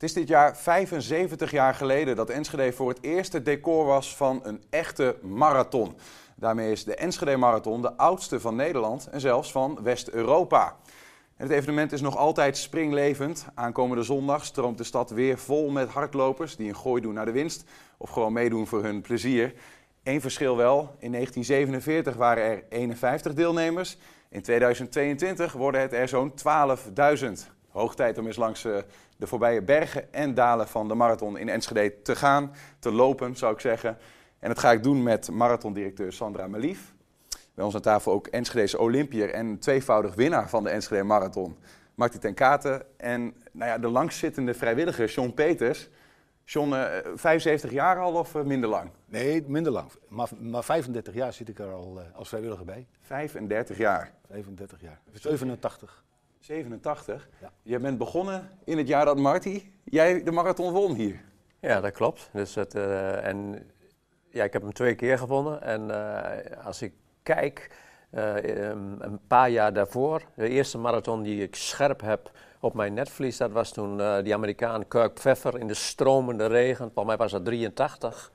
Het is dit jaar 75 jaar geleden dat Enschede voor het eerst decor was van een echte marathon. Daarmee is de Enschede Marathon de oudste van Nederland en zelfs van West-Europa. Het evenement is nog altijd springlevend. Aankomende zondag stroomt de stad weer vol met hardlopers die een gooi doen naar de winst of gewoon meedoen voor hun plezier. Eén verschil wel, in 1947 waren er 51 deelnemers. In 2022 worden het er zo'n 12.000. Hoog tijd om eens langs eh, de voorbije bergen en dalen van de marathon in Enschede te gaan, te lopen zou ik zeggen. En dat ga ik doen met marathondirecteur Sandra Melief. Bij ons aan tafel ook Enschede's Olympier en tweevoudig winnaar van de Enschede Marathon, Marty ten Katen. En nou ja, de langzittende vrijwilliger John Peters. John, 75 eh, jaar al of eh, minder lang? Nee, minder lang. Maar, maar 35 jaar zit ik er al uh, als vrijwilliger bij. 35 jaar? 35 jaar. 87. 87? Ja. Je bent begonnen in het jaar dat Marty, jij de marathon won hier. Ja, dat klopt. Dus het, uh, en ja, ik heb hem twee keer gewonnen. En uh, als ik kijk, uh, een paar jaar daarvoor, de eerste marathon die ik scherp heb op mijn netvlies, dat was toen die Amerikaan Kirk Pfeffer in de stromende regen, volgens mij was dat 83,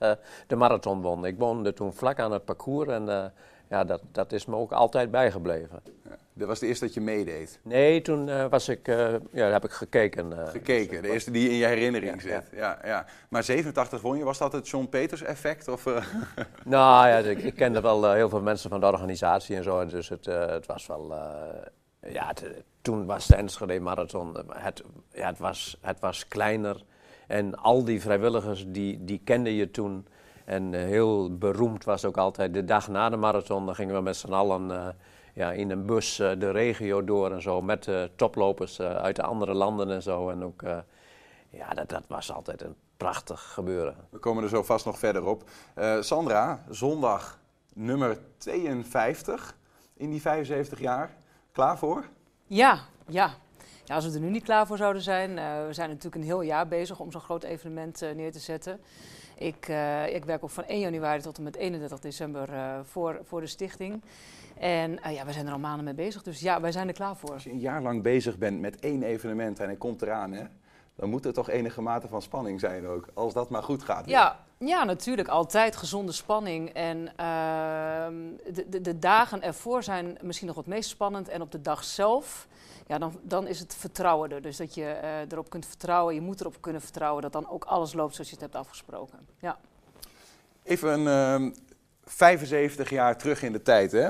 de marathon won. Ik woonde toen vlak aan het parcours en ja, dat, dat is me ook altijd bijgebleven. Dat was de eerste dat je meedeed? Nee, toen uh, was ik, uh, ja, heb ik gekeken. Uh, gekeken, de eerste die in je herinnering zit. Ja. Ja, Maar 87 won je, was dat het John Peters effect? Of, nou ja, ik, ik kende wel heel veel mensen van de organisatie en zo, dus het, het was wel... ja, het, toen was de Enschede Marathon, het, ja, het, was, het was kleiner. En al die vrijwilligers, die, die kende je toen. En heel beroemd was ook altijd de dag na de marathon, dan gingen we met z'n allen ja, in een bus uh, de regio door en zo. Met uh, toplopers uh, uit de andere landen en zo. En ook, ja, dat, dat was altijd een prachtig gebeuren. We komen er zo vast nog verder op. Sandra, zondag nummer 52 in die 75 jaar. Klaar voor? Ja, ja. Ja, als we er nu niet klaar voor zouden zijn. we zijn natuurlijk een heel jaar bezig om zo'n groot evenement neer te zetten. Ik, ik werk ook van 1 januari tot en met 31 december voor, voor de stichting. En uh, ja, we zijn er al maanden mee bezig, dus ja, wij zijn er klaar voor. Als je een jaar lang bezig bent met één evenement en hij komt eraan, hè, dan moet er toch enige mate van spanning zijn ook, als dat maar goed gaat. Ja, ja natuurlijk, altijd gezonde spanning. En uh, de, de, de, dagen ervoor zijn misschien nog het meest spannend. En op de dag zelf, ja, dan, dan is het vertrouwen er. Dus dat je uh, erop kunt vertrouwen, je moet erop kunnen vertrouwen dat dan ook alles loopt zoals je het hebt afgesproken. Ja. Even een, ehm, 75 jaar terug in de tijd. Hè?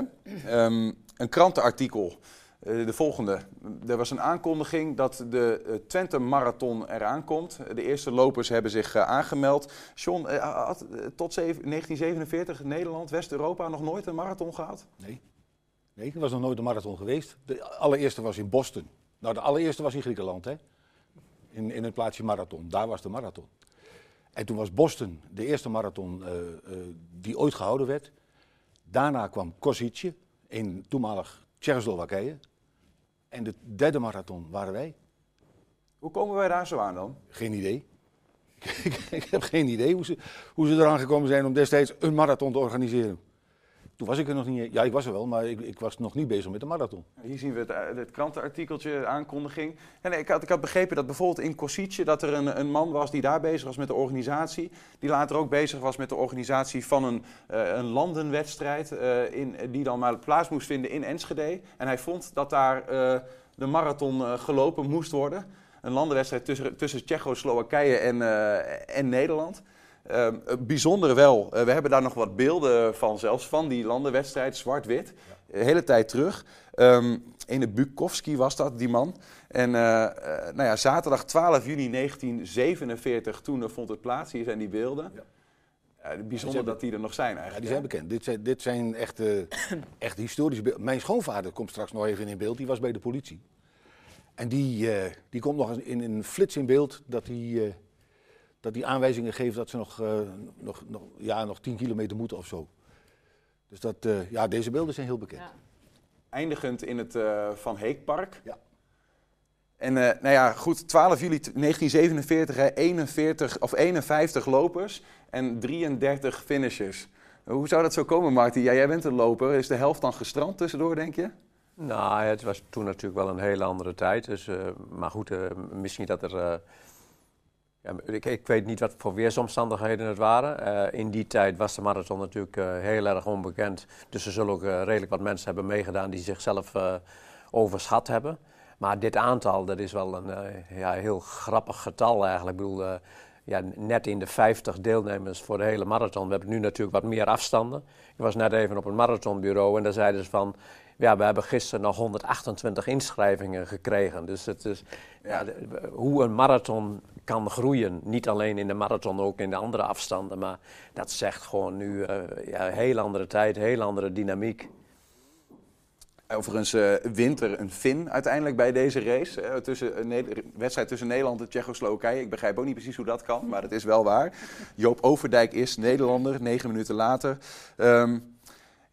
Um, een krantenartikel. Uh, de volgende. Er was een aankondiging dat de uh, Twente Marathon eraan komt. De eerste lopers hebben zich uh, aangemeld. John, had tot 1947 Nederland, West-Europa nog nooit een marathon gehad? Nee. Nee, er was nog nooit een marathon geweest. De allereerste was in Boston. Nou, de allereerste was in Griekenland, hè? In, in het plaatsje Marathon. Daar was de marathon. En toen was Boston de eerste marathon die ooit gehouden werd. Daarna kwam Kosice in toenmalig Tsjechoslowakije. En de derde marathon waren wij. Hoe komen wij daar zo aan dan? Geen idee. ik heb geen idee hoe ze, hoe ze eraan gekomen zijn om destijds een marathon te organiseren. Toen was ik er nog niet. Ja, ik was er wel, maar ik, ik was nog niet bezig met de marathon. Hier zien we het, eh, het krantenartikeltje, aankondiging. En ik, had, ik had begrepen dat bijvoorbeeld in Kosice dat er een, een, man was die daar bezig was met de organisatie. Die later ook bezig was met de organisatie van een, uh, een landenwedstrijd. Uh, in, die dan maar plaats moest vinden in Enschede. En hij vond dat daar de marathon gelopen moest worden. Een landenwedstrijd tussen, tussen Tsjechoslowakije en, en Nederland. Uh, bijzonder wel, uh, we hebben daar nog wat beelden van zelfs, van die landenwedstrijd, zwart-wit, de hele tijd terug. Um, ene Bukowski was dat, die man. En uh, nou ja, zaterdag 12 juni 1947, toen vond het plaats, hier zijn die beelden. Ja. bijzonder dat die er nog zijn eigenlijk. Ja, die zijn bekend. Dit zijn, dit zijn echt, echt historische beelden. Mijn schoonvader komt straks nog even in beeld, die was bij de politie. En die, die komt nog in een flits in beeld dat hij dat die aanwijzingen geeft dat ze nog, uh, nog, nog, ja, nog 10 kilometer moeten of zo. Dus dat, uh, ja, deze beelden zijn heel bekend. Ja. Eindigend in het uh, Van Heekpark. Ja. En nou ja, goed, 12 juli 1947, hè, 41, of 51 lopers en 33 finishers. Hoe zou dat zo komen, Martin? Ja, jij bent een loper. Is de helft dan gestrand tussendoor, denk je? Nou, het was toen natuurlijk wel een hele andere tijd. Dus, maar goed, misschien dat er Ik, weet niet wat voor weersomstandigheden het waren. Uh, in die tijd was de marathon natuurlijk uh, heel erg onbekend. Dus er zullen ook uh, redelijk wat mensen hebben meegedaan die zichzelf overschat hebben. Maar dit aantal, dat is wel een ja, heel grappig getal eigenlijk. Ik bedoel, ja, net in de 50 deelnemers voor de hele marathon. We hebben nu natuurlijk wat meer afstanden. Ik was net even op een marathonbureau en daar zeiden ze van... Ja, we hebben gisteren nog 128 inschrijvingen gekregen. Dus het is, ja, hoe een marathon kan groeien. Niet alleen in de marathon, ook in de andere afstanden. Maar dat zegt gewoon nu uh, ja, heel andere tijd, heel andere dynamiek. Overigens uh, wint er een Fin uiteindelijk bij deze race. Uh, tussen, wedstrijd tussen Nederland en Tsjechoslowakije. Ik begrijp ook niet precies hoe dat kan, maar dat is wel waar. Joop Overdijk is Nederlander, negen minuten later. Um,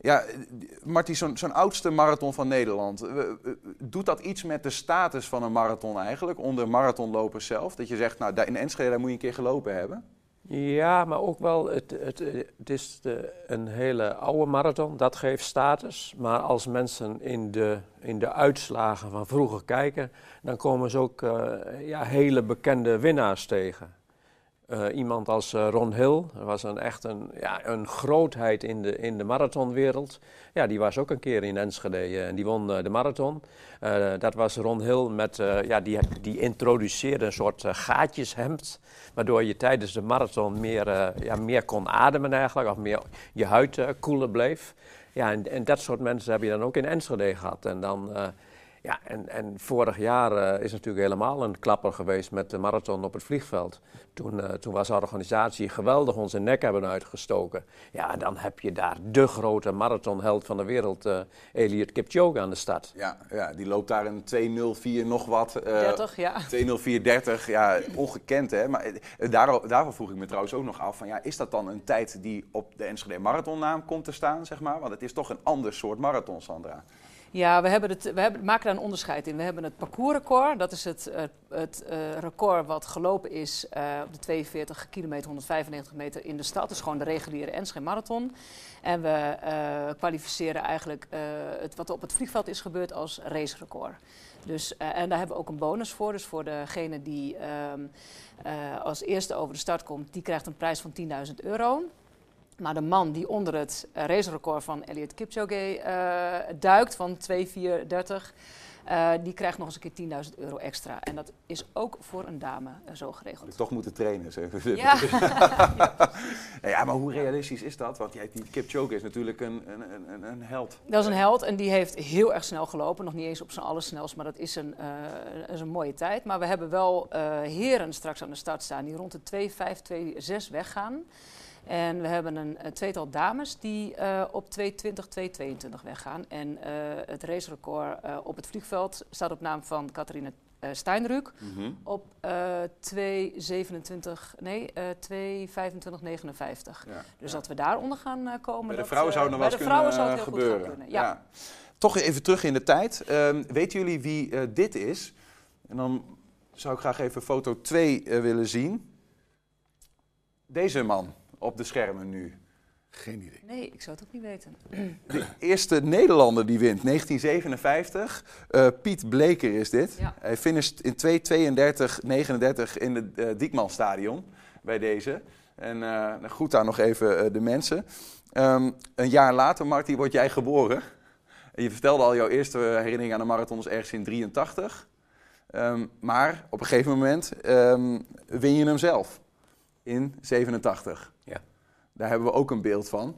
ja, Marty, zo'n zo oudste marathon van Nederland. Doet dat iets met de status van een marathon eigenlijk, onder marathonlopers zelf? Dat je zegt, nou, in Enschede moet je een keer gelopen hebben? Ja, maar ook wel, het, het, is de, een hele oude marathon, dat geeft status. Maar als mensen in de, in de uitslagen van vroeger kijken, dan komen ze ook uh, ja, hele bekende winnaars tegen. Uh, iemand als uh, Ron Hill, dat was een, echt een, ja, een grootheid in de, in de marathonwereld. Ja, die was ook een keer in Enschede uh, en die won de marathon. dat was Ron Hill, met, ja, die, die introduceerde een soort gaatjeshemd. Waardoor je tijdens de marathon meer, ja, meer kon ademen eigenlijk, of meer je huid koeler bleef. Ja, en, en, dat soort mensen heb je dan ook in Enschede gehad. En dan ja, en, en vorig jaar uh, is natuurlijk helemaal een klapper geweest met de marathon op het vliegveld. Toen, uh, toen was de organisatie geweldig onze nek hebben uitgestoken. Ja, dan heb je daar de grote marathonheld van de wereld, uh, Eliot Kipchoge, aan de start. Ja, ja, die loopt daar een 2.04 nog wat. 30, ja. 2.04.30, ja, ongekend hè. Maar daar, daarvoor vroeg ik me trouwens ook nog af van, ja, is dat dan een tijd die op de Enschede Marathonnaam komt te staan, zeg maar? Want het is toch een ander soort marathon, Sandra. Ja, we, hebben het, we hebben, maken daar een onderscheid in. We hebben het parcoursrecord. Dat is het, het, het uh, record wat gelopen is uh, op de 42 kilometer, 195 meter in de stad. Dus gewoon de reguliere Enschede Marathon. En we kwalificeren eigenlijk het, wat op het vliegveld is gebeurd als racerecord. Dus, en daar hebben we ook een bonus voor. Dus voor degene die ehm, als eerste over de start komt, die krijgt een prijs van 10.000 euro. Maar de man die onder het racerecord van Elliot Kipchoge uh, duikt van 2,430, uh, die krijgt nog eens een keer 10.000 euro extra. En dat is ook voor een dame zo geregeld. Ik toch moeten trainen, zeg. Ja. ja. ja, maar hoe realistisch is dat? Want die Kipchoge is natuurlijk een, een, een, een, held. Dat is een held en die heeft heel erg snel gelopen. Nog niet eens op zijn allersnelst, maar dat is een, is een mooie tijd. Maar we hebben wel heren straks aan de start staan die rond de 2,5, 2,6 weggaan. En we hebben een, tweetal dames die uh, op 220, 222 weggaan. En uh, het racerecord uh, op het vliegveld staat op naam van Catharina Steinruk mm -hmm. op 227, nee, 225, 59. Ja, dus ja. dat we daaronder gaan komen. Bij de dat, vrouwen zou nog wel eens kunnen gebeuren. Kunnen. Ja. ja. Toch even terug in de tijd. Um, weten jullie wie dit is? En dan zou ik graag even foto 2 willen zien. Deze man op de schermen nu? Geen idee. Nee, ik zou het ook niet weten. De eerste Nederlander die wint, 1957. Uh, eh, Piet Bleker is dit. Ja. Hij finisht in 2.32.39 in het uh, Diekmanstadion bij deze. En uh, goed daar nog even de mensen. Um, een jaar later, Marty, word jij geboren. En je vertelde al jouw eerste herinnering aan de marathon is ergens in 83. Um, maar op een gegeven moment um, win je hem zelf in 87. Ja. Daar hebben we ook een beeld van.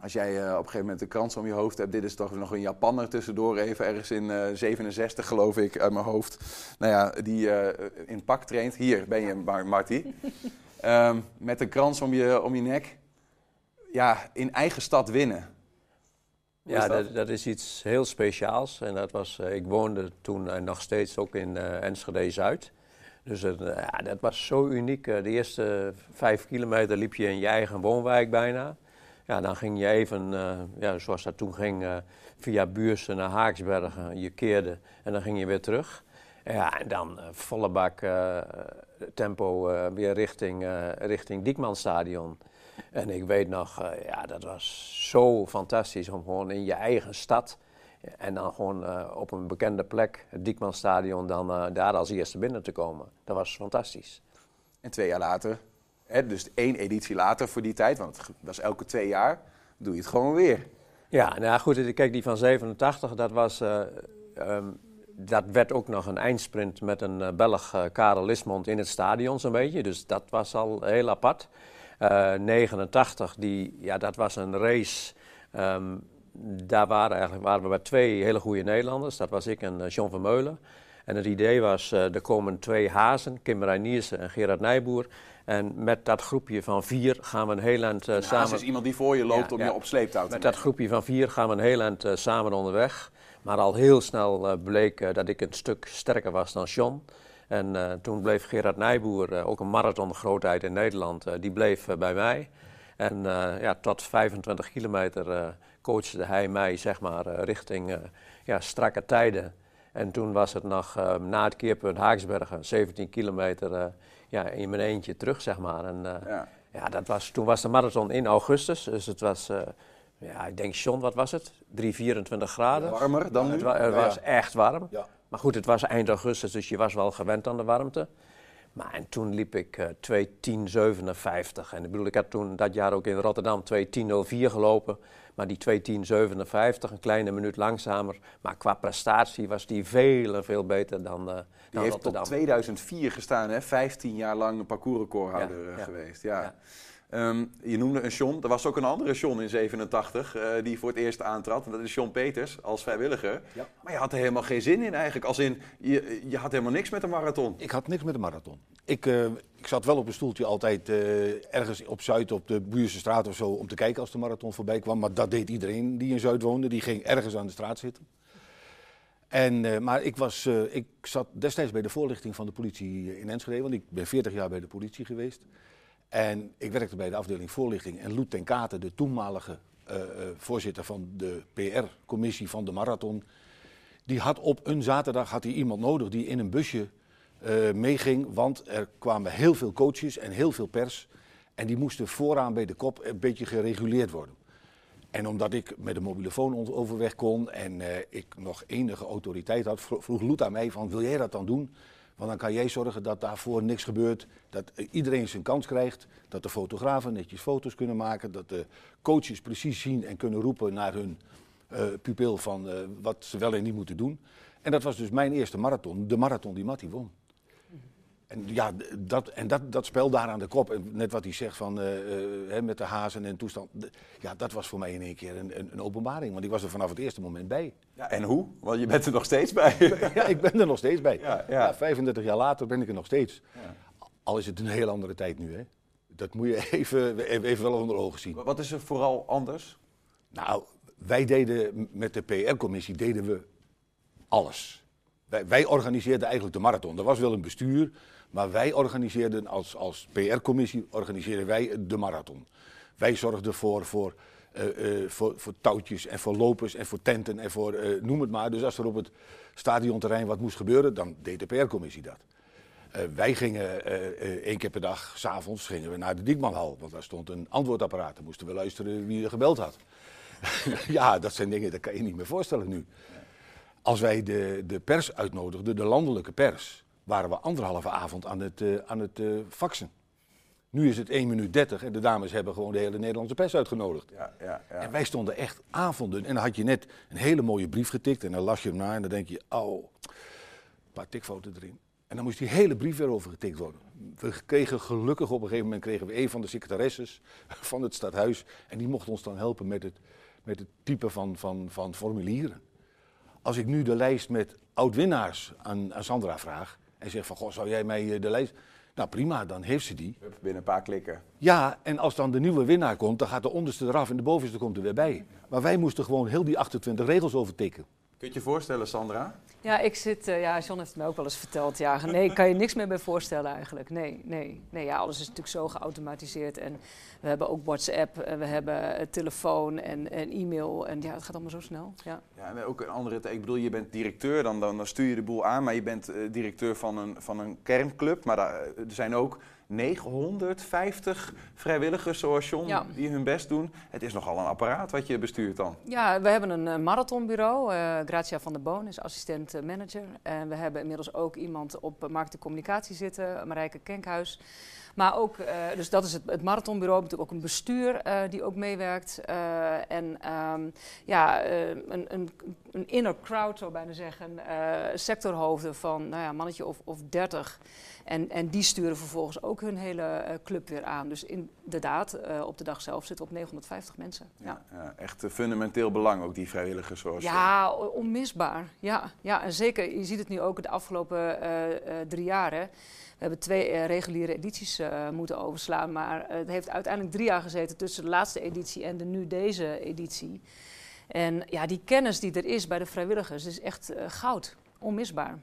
Als jij uh, op een gegeven moment een krans om je hoofd hebt, dit is toch nog een Japanner tussendoor, even ergens in uh, eh, 67 geloof ik uit mijn hoofd. Nou ja, die uh, in pak traint. Hier ben je, Marty. um, met een krans om je, om je nek. Ja, in eigen stad winnen. ja, dat? Dat, dat? is iets heel speciaals. En dat was, ik woonde toen nog steeds ook in Enschede Zuid. Dus eh, ja, dat was zo uniek. Eh, de eerste vijf kilometer liep je in je eigen woonwijk bijna. Ja, dan ging je even, uh, ja, zoals dat toen ging, via Buursen naar Haaksbergen. Je keerde en dan ging je weer terug. Ja, en dan volle bak tempo weer richting, richting Diekmanstadion. En ik weet nog, ja, dat was zo fantastisch om gewoon in je eigen stad en dan gewoon uh, op een bekende plek, het Diekmanstadion, dan uh, daar als eerste binnen te komen. Dat was fantastisch. En twee jaar later, hè, dus één editie later voor die tijd, want het was elke twee jaar, doe je het gewoon weer. Ja, nou goed, kijk, die van 87, dat was... eh, ehm, dat werd ook nog een eindsprint met een eh, Belg, eh, Karel Lismond, in het stadion zo'n beetje. Dus dat was al heel apart. Eh 89, die, ja, dat was een race. ehm, daar waren, eigenlijk, waren we met twee hele goede Nederlanders. Dat was ik en eh, John Vermeulen. En het idee was, eh, er komen twee hazen, Kim Reiniers en Gerard Nijboer. En met dat groepje van vier gaan we een heel eind Haas samen... is iemand die voor je loopt Ja, om ja. je op sleeptouw te Met nemen. dat groepje van vier gaan we een heel eind samen onderweg. Maar al heel snel bleek dat ik een stuk sterker was dan John. En toen bleef Gerard Nijboer, ook een marathongrootheid in Nederland, die bleef bij mij. En ja, tot 25 kilometer coachte hij mij zeg maar, eh, richting eh, ja, strakke tijden. En toen was het nog eh, na het keerpunt Haaksbergen, 17 kilometer ja, ja, in mijn eentje terug, zeg maar. En, Ja. ja, dat was, toen was de marathon in augustus, dus het was, ja, ik denk, John, wat was het? 3, 24 graden. Warmer dan nu? Het, wa- het Ja, ja. was echt warm. Ja. Maar goed, het was eind augustus, dus je was wel gewend aan de warmte. Maar en toen liep ik 2.10.57. En ik bedoel, ik had toen dat jaar ook in Rotterdam 2.10.04 gelopen. Maar die 2.10.57, een kleine minuut langzamer. Maar qua prestatie was die veel veel beter dan, eh Die dan heeft Rotterdam. tot 2004 gestaan, hè? 15 jaar lang een parcoursrecordhouder Ja, eh, ja. geweest. Ja. Ehm, je noemde een John, er was ook een andere John in 87 eh, die voor het eerst aantrad. En dat is John Peters als vrijwilliger. Ja. Maar je had er helemaal geen zin in eigenlijk. Als in, je, je had helemaal niks met een marathon. Ik had niks met de marathon. Ik, eh, ik zat wel op een stoeltje altijd eh, ergens op Zuid op de Buurse straat of zo om te kijken als de marathon voorbij kwam. Maar dat deed iedereen die in Zuid woonde. Die ging ergens aan de straat zitten. En, maar ik, was, ik zat destijds bij de voorlichting van de politie in Enschede, want ik ben 40 jaar bij de politie geweest. En ik werkte bij de afdeling voorlichting. En Loet ten Katen, de toenmalige eh, eh, voorzitter van de PR-commissie van de marathon, die had op een zaterdag had hij iemand nodig die in een busje eh, meeging. Want er kwamen heel veel coaches en heel veel pers. En die moesten vooraan bij de kop een beetje gereguleerd worden. En omdat ik met mobielefoon on- overweg kon en ik nog enige autoriteit had, vro- vroeg Loet aan mij van wil jij dat dan doen? Want dan kan jij zorgen dat daarvoor niks gebeurt, dat iedereen zijn kans krijgt, dat de fotografen netjes foto's kunnen maken, dat de coaches precies zien en kunnen roepen naar hun eh, pupil van eh, wat ze wel en niet moeten doen. En dat was dus mijn eerste marathon, de marathon die Matti won. En ja, dat, en dat, dat spel daar aan de kop, net wat hij zegt van, eh, eh, met de hazen en toestand, ja, dat was voor mij in één keer een, een, een openbaring. Want ik was er vanaf het eerste moment bij. Ja, en hoe? Want je bent er nog steeds bij. Ja, ik ben er nog steeds bij. Ja, Ja, ja. 35 jaar later ben ik er nog steeds. Al is het een heel andere tijd nu, hè. Dat moet je even, even, even wel onder ogen zien. Wat is er vooral anders? Nou, wij deden met de PR-commissie deden we alles. Wij, wij organiseerden eigenlijk de marathon. Er was wel een bestuur, maar wij organiseerden als, als PR-commissie organiseerden wij de marathon. Wij zorgden voor, voor, eh, voor, voor touwtjes en voor lopers en voor tenten en voor eh, noem het maar. Dus als er op het stadionterrein wat moest gebeuren, dan deed de PR-commissie dat. Wij gingen één keer per dag, s'avonds, gingen we naar de Diekmanhal. Want daar stond een antwoordapparaat. Dan moesten we luisteren wie er gebeld had. ja, dat zijn dingen, dat kan je niet meer voorstellen nu. Als wij de, de pers uitnodigden, de landelijke pers, waren we anderhalve avond aan het, eh, aan het eh, faxen. Nu is het 1 minuut 30 en de dames hebben gewoon de hele Nederlandse pers uitgenodigd. Ja, ja, ja. En wij stonden echt avonden. En dan had je net een hele mooie brief getikt en dan las je hem na en dan denk je, oh, een paar tikfouten erin. En dan moest die hele brief weer overgetikt worden. We kregen gelukkig op een gegeven moment kregen we een van de secretaresses van het stadhuis. En die mocht ons dan helpen met het, met het typen van, van, van formulieren. Als ik nu de lijst met oud-winnaars aan, aan Sandra vraag en zeg van, goh, zou jij mij eh, de lijst... Nou prima, dan heeft ze die. Binnen een paar klikken. Ja, en als dan de nieuwe winnaar komt, dan gaat de onderste eraf en de bovenste komt er weer bij. Maar wij moesten gewoon heel die 28 regels overtikken. Kun je je voorstellen, Sandra? Ja, ik zit, eh, ja, John heeft het mij ook wel eens verteld. Ja, nee, kan je niks meer bij voorstellen eigenlijk. Nee, nee, nee, ja, alles is natuurlijk zo geautomatiseerd. En we hebben ook WhatsApp, en we hebben eh, telefoon en, en e-mail. En ja, het gaat allemaal zo snel. Ja. Ja, en ook een andere. Ik bedoel, je bent directeur, dan, dan, dan stuur je de boel aan, maar je bent eh, directeur van een, van een kernclub. Maar daar, er zijn ook 950 vrijwilligers zoals John Ja. die hun best doen. Het is nogal een apparaat wat je bestuurt dan. Ja, we hebben een eh, marathonbureau. eh Gracia van der Boon is assistent eh, manager. En we hebben inmiddels ook iemand op markt en communicatie zitten, Marijke Kenkhuis. Maar ook, eh, dus dat is het, het marathonbureau, natuurlijk ook een bestuur eh, die ook meewerkt. Eh, en ehm, ja, een, een, een inner crowd zou bijna zeggen. sectorhoofden van, nou ja, mannetje of, of 30. En, en die sturen vervolgens ook hun hele club weer aan. Dus inderdaad, op de dag zelf zitten we op 950 mensen. Ja. Ja, echt fundamenteel belang ook die vrijwilligers zoals Ja, onmisbaar. Ja, ja, en zeker, je ziet het nu ook de afgelopen drie jaar. We hebben twee eh, reguliere edities eh, moeten overslaan, maar het heeft uiteindelijk drie jaar gezeten tussen de laatste editie en de nu deze editie. En ja, die kennis die er is bij de vrijwilligers is echt eh, goud, onmisbaar.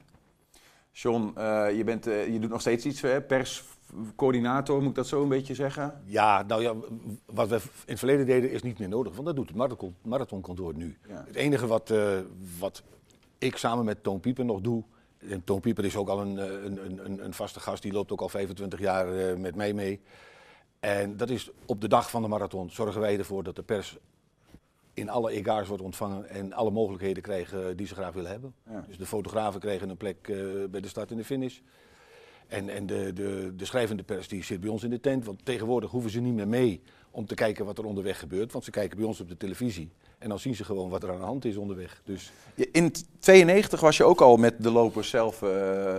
John, eh, je, bent, je doet nog steeds iets, hè? perscoördinator, moet ik dat zo een beetje zeggen? Ja, nou ja, wat we in het verleden deden is niet meer nodig, want dat doet het marathon, marathonkantoor nu. Ja. Het enige wat, eh, wat ik samen met Toon Pieper nog doe, en Toon Pieper is ook al een, eh, een, een- een, een vaste gast, die loopt ook al 25 jaar eh, met mij mee. En dat is op de dag van de marathon zorgen wij ervoor dat de pers in alle egaars wordt ontvangen en alle mogelijkheden krijgen die ze graag willen hebben. Ja. Dus de fotografen kregen een plek eh, bij de start en de finish. En, en de, de, de schrijvende pers die zit bij ons in de tent. Want tegenwoordig hoeven ze niet meer mee om te kijken wat er onderweg gebeurt. Want ze kijken bij ons op de televisie. En dan zien ze gewoon wat er aan de hand is onderweg. Dus In 92 was je ook al met de lopers zelf eh,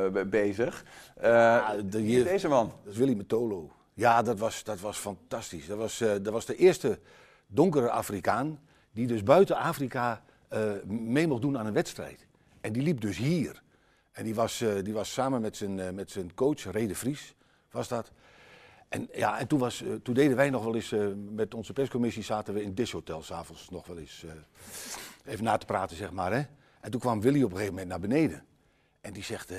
be- bezig. Ja, de- wie is deze man? dat is Willy Metolo. Ja, dat was, dat was fantastisch. Dat was, eh, dat was de eerste donkere Afrikaan die dus buiten Afrika mee mocht doen aan een wedstrijd. En die liep dus hier. En die was, die was samen met zijn, met zijn coach, Rede Vries, was dat. En, ja, en toen, was, eh, toen deden wij nog wel eens, eh, met onze perscommissie zaten we in Dishotel s'avonds nog wel eens eh, even na te praten, zeg maar. Hè? En toen kwam Willy op een gegeven moment naar beneden. En die zegt,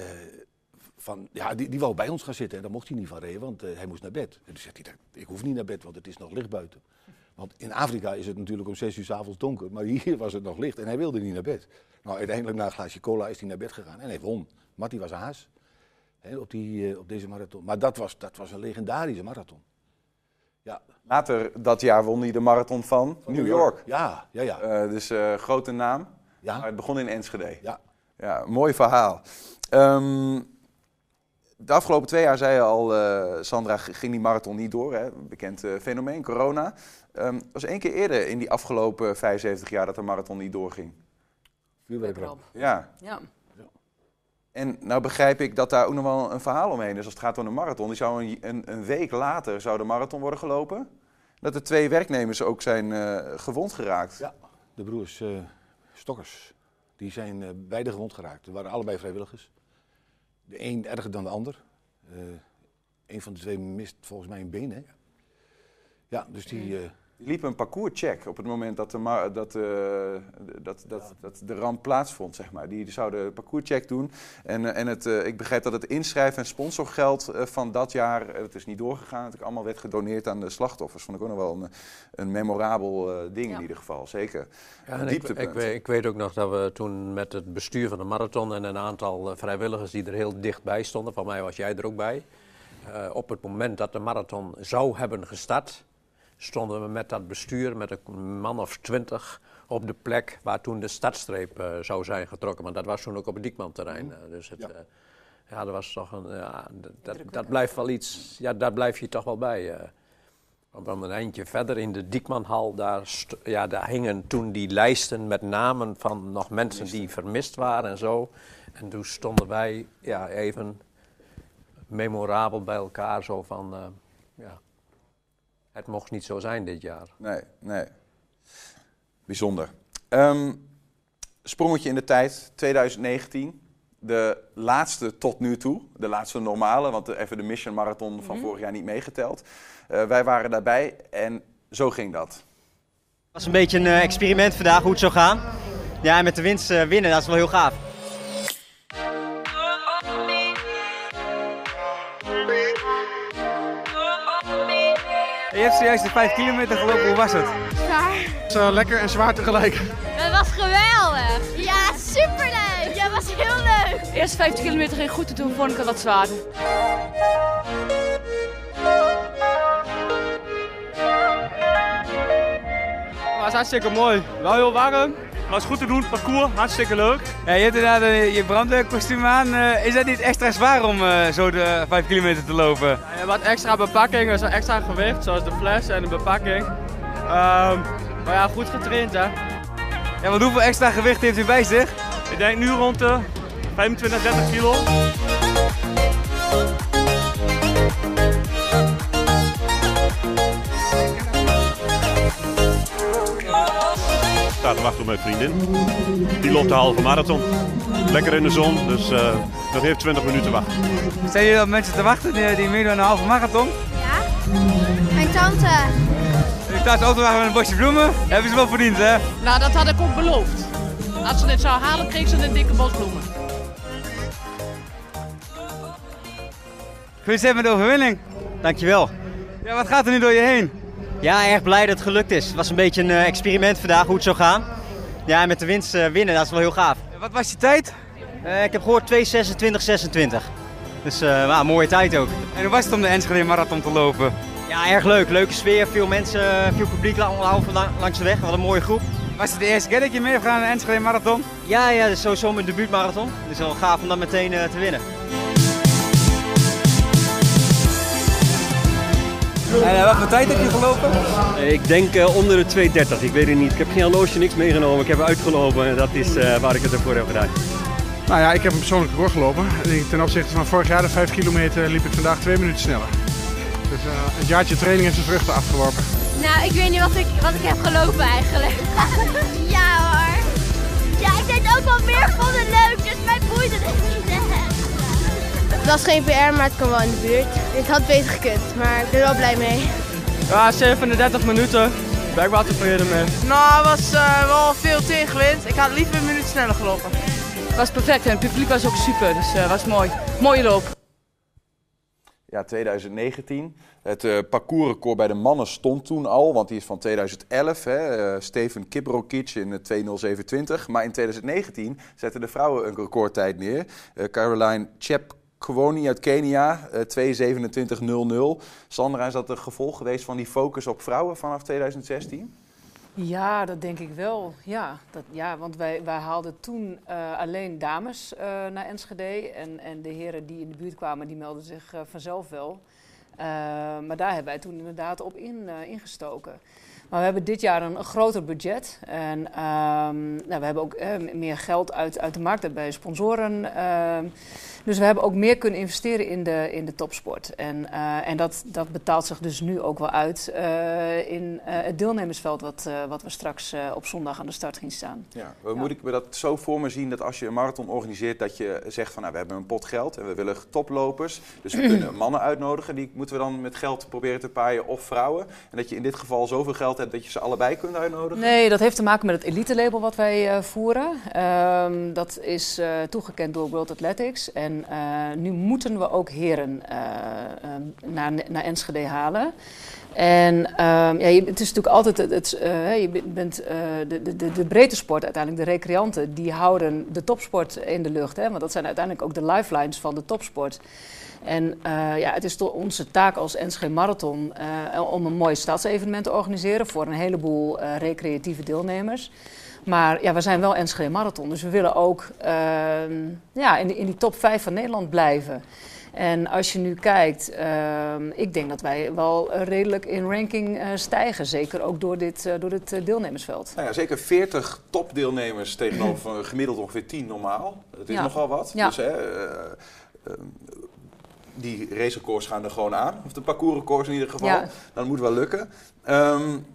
van, ja, die, die wou bij ons gaan zitten en daar mocht hij niet van reden, want hij moest naar bed. En toen zegt hij, ik hoef niet naar bed, want het is nog licht buiten. Want in Afrika is het natuurlijk om zes uur s avonds donker, maar hier was het nog licht en hij wilde niet naar bed. Nou, uiteindelijk na een glaasje cola is hij naar bed gegaan en hij won. Matty was haas hè, op, die, eh, op deze marathon. Maar dat was, dat was een legendarische marathon. Ja, Later dat jaar won hij de marathon van, New York. Ja, ja, ja. Eh, dus eh, grote naam, Ja. maar het begon in Enschede. ja. Ja, mooi verhaal. Ehm, de afgelopen twee jaar zei je al, eh, Sandra, ging die marathon niet door. Hè? Bekend eh, fenomeen, corona. Ehm het was één keer eerder in die afgelopen 75 jaar dat de marathon niet doorging. Vuurwerkramp. Ja, Ja. En nou begrijp ik dat daar ook nog wel een verhaal omheen is als het gaat om een marathon. Die zou een, een, een week later zou de marathon worden gelopen. Dat er twee werknemers ook zijn eh, gewond geraakt. Ja, de broers eh, Stokkers. Die zijn eh, beide gewond geraakt. Ze waren allebei vrijwilligers. De een erger dan de ander. Eh een van de twee mist volgens mij een been, hè? Ja, dus die... eh, Die liepen een parcourscheck op het moment dat de, ma- dat, eh, dat, dat, dat de ramp plaatsvond, zeg maar. Die zouden een parcourscheck doen. En, eh, en het, eh, ik begrijp dat het inschrijf- en sponsorgeld eh, van dat jaar, eh, het is niet doorgegaan, het allemaal werd gedoneerd aan de slachtoffers. Vond ik ook nog wel een, een memorabel eh, ding Ja. in ieder geval, zeker. Ja, Een en ik, dieptepunt. ik, weet, ik weet ook nog dat we toen met het bestuur van de marathon en een aantal eh, vrijwilligers die er heel dichtbij stonden, van mij was jij er ook bij, eh, op het moment dat de marathon zou hebben gestart, stonden we met dat bestuur, met een man of twintig, op de plek waar toen de startstreep eh, zou zijn getrokken. Want dat was toen ook op het Diekman-terrein. eh, dus het, Ja. ja. ja, dat was toch een, ja, dat, dat blijft wel iets, ja, daar blijf je toch wel bij. eh. Want dan een eindje verder in de Diekmanhal, daar, ja, daar hingen toen die lijsten met namen van nog mensen die vermist waren en zo. En toen stonden wij ja, even memorabel bij elkaar, zo van, eh, ja, het mocht niet zo zijn dit jaar. Nee, nee. Bijzonder. Ehm, sprongetje in de tijd, 2019. De laatste tot nu toe, de laatste normale, want even de Mission Marathon van vorig jaar niet meegeteld. Eh, wij waren daarbij en zo ging dat. Het was een beetje een eh, experiment vandaag hoe het zou gaan. Ja, en met de winst eh, winnen, dat is wel heel gaaf. Je hebt zojuist de 5 kilometer gelopen, hoe was het? Zwaar. Lekker en zwaar tegelijk. Het was geweldig. Ja, superleuk. Ja, het was heel leuk. Eerst eerste 50 kilometer ging goed, toen vond ik het wat zwaar. Het was hartstikke mooi. Wel heel warm, was goed te doen, parcours, hartstikke leuk. Ja, je hebt inderdaad je brandweerkostuum aan. Eh, is dat niet extra zwaar om eh, zo de 5 kilometer te lopen? Ja, je hebt wat extra bepakking, dus extra gewicht, zoals de fles en de bepakking. Ehm, maar ja, goed getraind hè. Ja, want hoeveel extra gewicht heeft u bij zich? Ik denk nu rond de 25, 30 kilo. Sta te wachten op mijn vriendin. Die loopt de halve marathon. Lekker in de zon, dus uh, nog even 20 minuten wachten. Zijn jullie op mensen te wachten die, die meedoen aan een halve marathon? Ja. Mijn tante. Je staat auto wachten met een bosje bloemen. Hebben ze wel verdiend, hè? Nou, dat had ik ook beloofd. Als ze dit zou halen, kreeg ze een dikke bos bloemen. Gefeliciteerd met de overwinning. Dankjewel. Ja, wat gaat er nu door je heen? Ja, erg blij dat het gelukt is. Het was een beetje een uh, experiment vandaag hoe het zou gaan. Ja, en met de winst uh, winnen, dat is wel heel gaaf. Wat was je tijd? Uh, ik heb gehoord 2.26.26. Dus nou, mooie tijd ook. En hoe was het om de Enschede Marathon te lopen? Ja, erg leuk. Leuke sfeer, veel mensen, veel publiek langs de weg. Wat een mooie groep. Was het de eerste keer dat je mee aan de Enschede Marathon? Ja, ja, dat is sowieso mijn debuutmarathon. Het is wel gaaf om dat meteen te winnen. En wat voor tijd heb je gelopen? Ik denk uh, onder de 2.30. Ik weet het niet. Ik heb geen horloge, niks meegenomen. Ik heb uitgelopen en dat is uh, waar ik het ervoor heb gedaan. Nou ja, ik heb een persoonlijk record gelopen. Ten opzichte van vorig jaar, de 5 kilometer, liep ik vandaag 2 minuten sneller. Dus uh, het jaartje training heeft zijn vruchten afgeworpen. Nou, ik weet niet wat ik, wat ik heb gelopen eigenlijk. ja hoor. Ja, ik deed ook wel meer van de leuk, dus mij boeide het niet het was geen PR, maar het kwam wel in de buurt. Het had beter gekund, maar ik ben er wel blij mee. Ja, 37 minuten. Ben ik wel tevreden mee. Nou, het was uh, wel veel tegenwind. Ik had liever een minuut sneller gelopen. Het was perfect en het publiek was ook super, dus het uh, was mooi. Mooie loop. Ja, 2019. Het uh, parcoursrecord bij de mannen stond toen al, want die is van 2011. Hè, uh, Steven Kibrokic in 2.07.20. Maar in 2019 zetten de vrouwen een recordtijd neer. Uh, Caroline Chep Kwoni uit Kenia, uh, 2.27.00. Sandra, is dat een gevolg geweest van die focus op vrouwen vanaf 2016? Ja, dat denk ik wel. Ja, dat, ja want wij, wij haalden toen uh, alleen dames uh, naar Enschede. En, en de heren die in de buurt kwamen, die melden zich vanzelf wel. maar daar hebben wij toen inderdaad op in, ingestoken. Maar we hebben dit jaar een, groter budget. En um, nou, we hebben ook meer geld uit, uit de markt bij sponsoren. Ehm, dus we hebben ook meer kunnen investeren in de, in de topsport. En, uh, en dat, dat betaalt zich dus nu ook wel uit uh, in uh, het deelnemersveld wat, wat we straks op zondag aan de start gaan staan. Ja, ja. Moet ik me dat zo voor me zien dat als je een marathon organiseert, dat je zegt van nou, we hebben een pot geld en we willen toplopers. Dus we kunnen mannen uitnodigen, die moeten we dan met geld proberen te paaien of vrouwen. En dat je in dit geval zoveel geld hebt dat je ze allebei kunt uitnodigen? Nee, dat heeft te maken met het elite label wat wij voeren. Um, dat is toegekend door World Athletics. En uh, nu moeten we ook heren uh, uh, naar, naar Enschede halen. En um, ja, je, het is natuurlijk altijd, het, het, je bent de, de, de breedte sport uiteindelijk, de recreanten, die houden de topsport in de lucht. Hè? Want dat zijn uiteindelijk ook de lifelines van de topsport. En ja, het is toch onze taak als NSG Marathon om een mooi stadsevenement te organiseren voor een heleboel recreatieve deelnemers. Maar ja, we zijn wel NSG Marathon, dus we willen ook ja, in, in die top 5 van Nederland blijven. En als je nu kijkt, uh, ik denk dat wij wel redelijk in ranking uh, stijgen. Zeker ook door dit, uh, door dit deelnemersveld. Nou ja, zeker 40 topdeelnemers tegenover gemiddeld ongeveer 10 normaal. Dat is ja. nogal wat. Ja. Dus, hè, die racerecords gaan er gewoon aan. Of de parcoursrecords in ieder geval. Ja. Dan moet wel lukken. Um,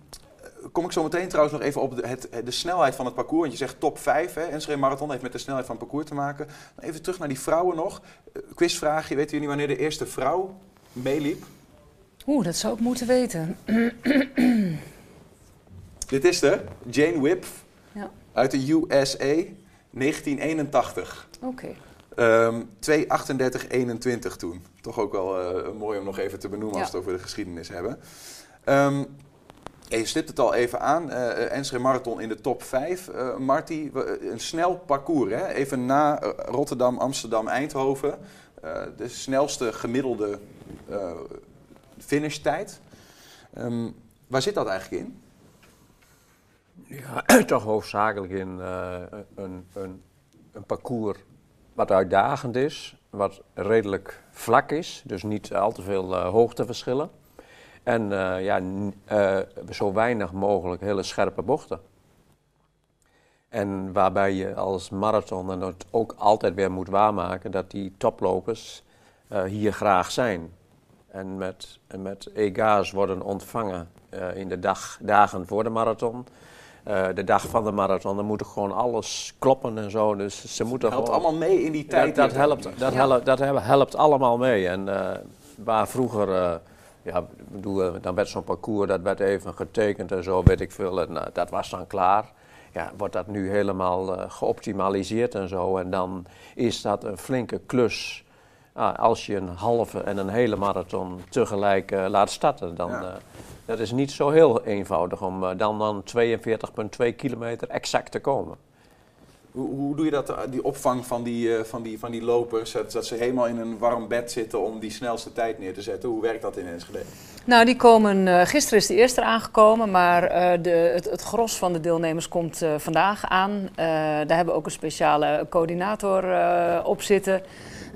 kom ik zo meteen trouwens nog even op de, het, de snelheid van het parcours. Want je zegt top 5. Hè. Enschede Marathon heeft met de snelheid van het parcours te maken. Even terug naar die vrouwen nog. Uh, quizvraagje. Weten jullie wanneer de eerste vrouw meeliep? Oeh, dat zou ik moeten weten. Dit is de Jane Whip ja. uit de USA 1981. Oké. Um, 2.38.21 toen. Toch ook wel uh, mooi om nog even te benoemen ja. als we het over de geschiedenis hebben. Um, ja, je stipt het al even aan, uh, Enschede Marathon in de top 5. Uh, Marty, een snel parcours, hè? even na Rotterdam, Amsterdam, Eindhoven. de snelste gemiddelde finishtijd. Um, waar zit dat eigenlijk in? Ja, toch hoofdzakelijk in eh, een, een, een parcours wat uitdagend is, wat redelijk vlak is, dus niet al te veel eh, hoogteverschillen. En eh, ja, eh, zo weinig mogelijk hele scherpe bochten. En waarbij je als marathon en het ook altijd weer moet waarmaken dat die toplopers eh, hier graag zijn. En met, en met EGA's worden ontvangen in de dag, dagen voor de marathon. De dag van de marathon, dan moet er gewoon alles kloppen en zo. Dus ze moeten helpt gewoon- allemaal mee in die tijd Dat, dat, helpt, dat, Ja. helpt, dat helpt, helpt allemaal mee. En waar vroeger, ja, bedoel, eh, dan werd zo'n parcours, dat werd even getekend en zo, weet ik veel. En, eh, dat was dan klaar. Ja, wordt dat nu helemaal eh, geoptimaliseerd en zo. En dan is dat een flinke klus. Ah, als je een halve en een hele marathon tegelijk laat starten, dan Ja. dat is niet zo heel eenvoudig om dan dan 42,2 kilometer exact te komen. Hoe, hoe doe je dat, eh, die opvang van die, eh, van die, van die lopers, dat, ze helemaal in een warm bed zitten om die snelste tijd neer te zetten? Hoe werkt dat in Enschede? Nou, die komen, eh, gisteren is de eerste aangekomen, maar de, het, het gros van de deelnemers komt vandaag aan. Daar hebben we ook een speciale coördinator op zitten.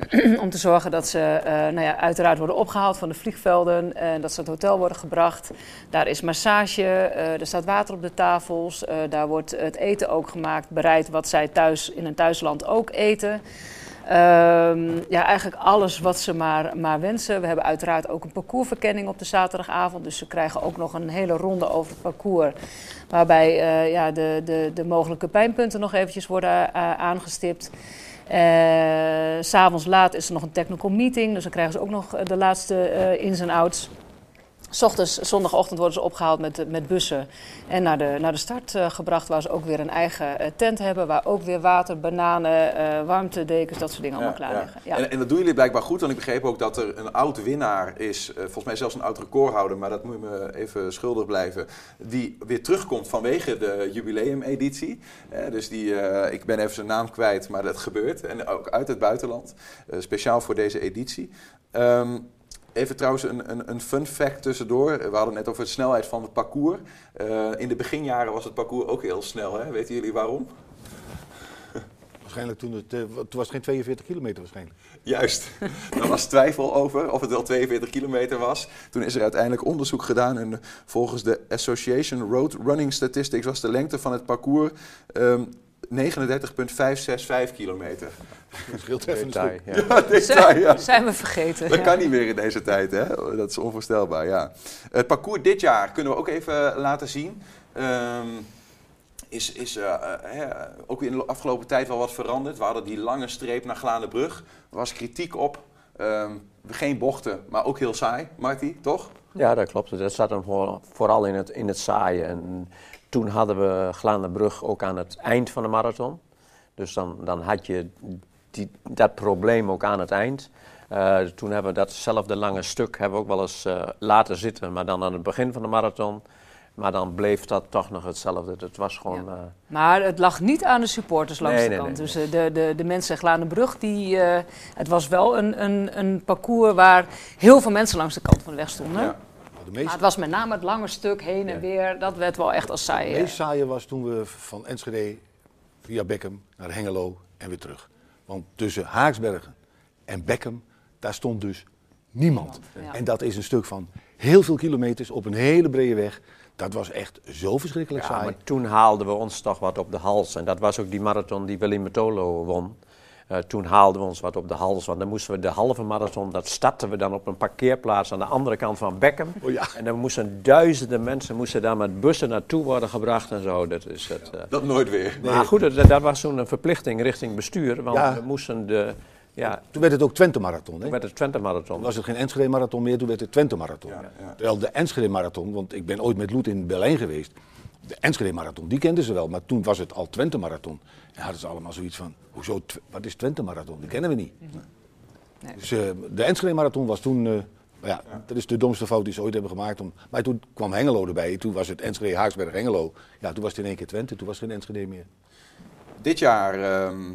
om te zorgen dat ze eh, nou ja, uiteraard worden opgehaald van de vliegvelden en dat ze het hotel worden gebracht. Daar is massage, eh, er staat water op de tafels, eh, daar wordt het eten ook gemaakt, bereid wat zij thuis in een thuisland ook eten. Ehm, ja, eigenlijk alles wat ze maar, maar wensen. We hebben uiteraard ook een parcoursverkenning op de zaterdagavond. Dus ze krijgen ook nog een hele ronde over het parcours. Waarbij ja, de, de, de mogelijke pijnpunten nog eventjes worden aangestipt. Eh, S'avonds laat is er nog een technical meeting. Dus dan krijgen ze ook nog eh, de laatste eh, ins en outs. 's Ochtends, zondagochtend worden ze opgehaald met, met bussen en naar de, naar de start eh, gebracht, waar ze ook weer een eigen eh, tent hebben, waar ook weer water, bananen, eh warmtedekens, dat soort dingen allemaal klaar liggen. Ja. En, en dat doen jullie blijkbaar goed, want ik begreep ook dat er een oud winnaar is, eh, volgens mij zelfs een oud recordhouder, maar dat moet je me even schuldig blijven, die weer terugkomt vanwege de jubileumeditie. Eh, dus die, eh, ik ben even zijn naam kwijt, maar dat gebeurt. En ook uit het buitenland, eh, speciaal voor deze editie. Ehm, Even trouwens een, een, een fun fact tussendoor. We hadden net over de snelheid van het parcours. Eh, in de beginjaren was het parcours ook heel snel. Hè? Weten jullie waarom? Waarschijnlijk toen het, eh, toen was het geen 42 kilometer waarschijnlijk. Juist, daar was twijfel over of het wel 42 kilometer was. Toen is er uiteindelijk onderzoek gedaan en volgens de Association Road Running Statistics was de lengte van het parcours ehm 39,565 kilometer. Dat scheelt even een Detail, stuk. ja. Ja, detail, ja. Zijn we vergeten. Dat ja. kan niet meer in deze tijd, hè? Dat is onvoorstelbaar, ja. Het parcours dit jaar kunnen we ook even laten zien. Ehm, is is eh, eh, hè, ook in de afgelopen tijd wel wat veranderd. We hadden die lange streep naar Glanenbrug. Er was kritiek op. Ehm, geen bochten, maar ook heel saai, Marty, toch? Ja, dat klopt. Dat zat hem voor- vooral in het, in het saaien. En toen hadden we Glanenbrug ook aan het eind van de marathon. Dus dan, dan had je die, dat probleem ook aan het eind. Eh, toen hebben we datzelfde lange stuk hebben we ook wel eens eh, laten zitten, maar dan aan het begin van de marathon. Maar dan bleef dat toch nog hetzelfde. Het was gewoon. eh, Maar het lag niet aan de supporters langs Nee, de nee, kant. nee, Dus de, de, de mensen Glanenbrug, die, eh, het was wel een, een, een parcours waar heel veel mensen langs de kant van de weg stonden. Ja. De meest, Maar het was met name het lange stuk heen en weer, dat werd wel echt als saai. het meest saaie was toen we van Enschede via Beckham naar Hengelo en weer terug. Want tussen Haaksbergen en Beckham, daar stond dus niemand. Ja. En dat is een stuk van heel veel kilometers op een hele brede weg. Dat was echt zo verschrikkelijk Ja, saai. maar toen haalden we ons toch wat op de hals. En dat was ook die marathon die Willy Metolo won. Eh, toen haalden we ons wat op de hals, want dan moesten we de halve marathon, dat startten we dan op een parkeerplaats aan de andere kant van Beckham. Oh ja. En dan moesten duizenden mensen moesten daar met bussen naartoe worden gebracht en zo. Dat is het, eh. Dat nooit weer. Maar goed, dat, dat was toen een verplichting richting bestuur, want Ja. we moesten de, ja, Toen werd het ook Twente Marathon. Hè? toen werd het Twente marathon. Toen was het geen Enschede Marathon meer, toen werd het Twente Marathon. Ja, ja. Terwijl de Enschede Marathon, want ik ben ooit met Loet in Berlijn geweest. De Enschede Marathon, die kenden ze wel, maar toen was het al Twente Marathon. En hadden ze allemaal zoiets van, hoezo, wat is Twente Marathon? Die kennen we niet. Nee. Dus eh, de Enschede Marathon was toen, eh, ja, dat is de domste fout die ze ooit hebben gemaakt. Om, maar toen kwam Hengelo erbij, toen was het Enschede, Haaksberg, Hengelo. Ja, toen was het in één keer Twente, toen was er geen Enschede meer. Dit jaar ehm,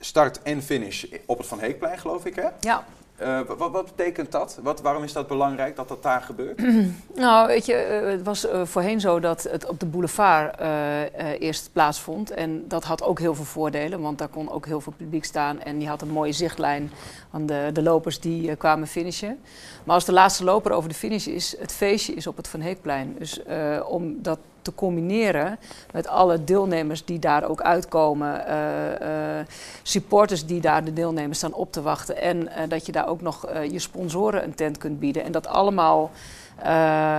start en finish op het Van Heekplein, geloof ik, hè? Ja, Eh, wat, wat betekent dat? Wat, waarom is dat belangrijk dat dat daar gebeurt? Nou, weet je, eh, het was eh, voorheen zo dat het op de boulevard eerst plaatsvond. En dat had ook heel veel voordelen, want daar kon ook heel veel publiek staan. En die had een mooie zichtlijn van de, de lopers die kwamen finishen. Maar als de laatste loper over de finish is, het feestje is op het Van Heekplein. Dus eh, om dat te combineren met alle deelnemers die daar ook uitkomen, eh, eh, supporters die daar de deelnemers staan op te wachten en eh, dat je daar ook nog je sponsoren een tent kunt bieden en dat allemaal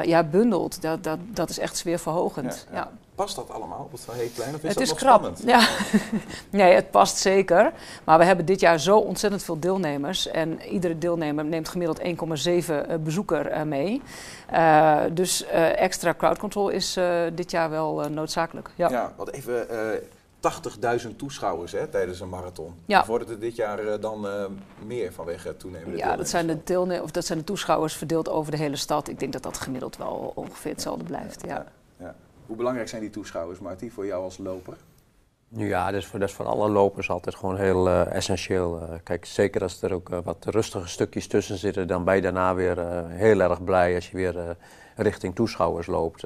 ja, bundelt, dat, dat, dat is echt sfeerverhogend. Ja, Past dat allemaal op het Van Heekplein of is het dat is nog krap. spannend? Ja. nee, het past zeker. Maar we hebben dit jaar zo ontzettend veel deelnemers. En iedere deelnemer neemt gemiddeld 1,7 eh, bezoeker eh, mee. Eh, dus extra crowd control is dit jaar wel noodzakelijk. Ja. Ja, want even eh 80.000 toeschouwers hè, tijdens een marathon. Ja. Wordt het dit jaar dan meer vanwege het toenemende Ja, dat zijn, de deelne- of dat zijn de toeschouwers verdeeld over de hele stad. Ik denk dat dat gemiddeld wel ongeveer hetzelfde blijft. Ja. Ja. Hoe belangrijk zijn die toeschouwers, Marty, voor jou als loper? Ja, dat is, voor, dat is voor alle lopers altijd gewoon heel eh, essentieel. Eh, kijk, zeker als er ook eh, wat rustige stukjes tussen zitten, dan ben je daarna weer heel erg blij als je weer richting toeschouwers loopt.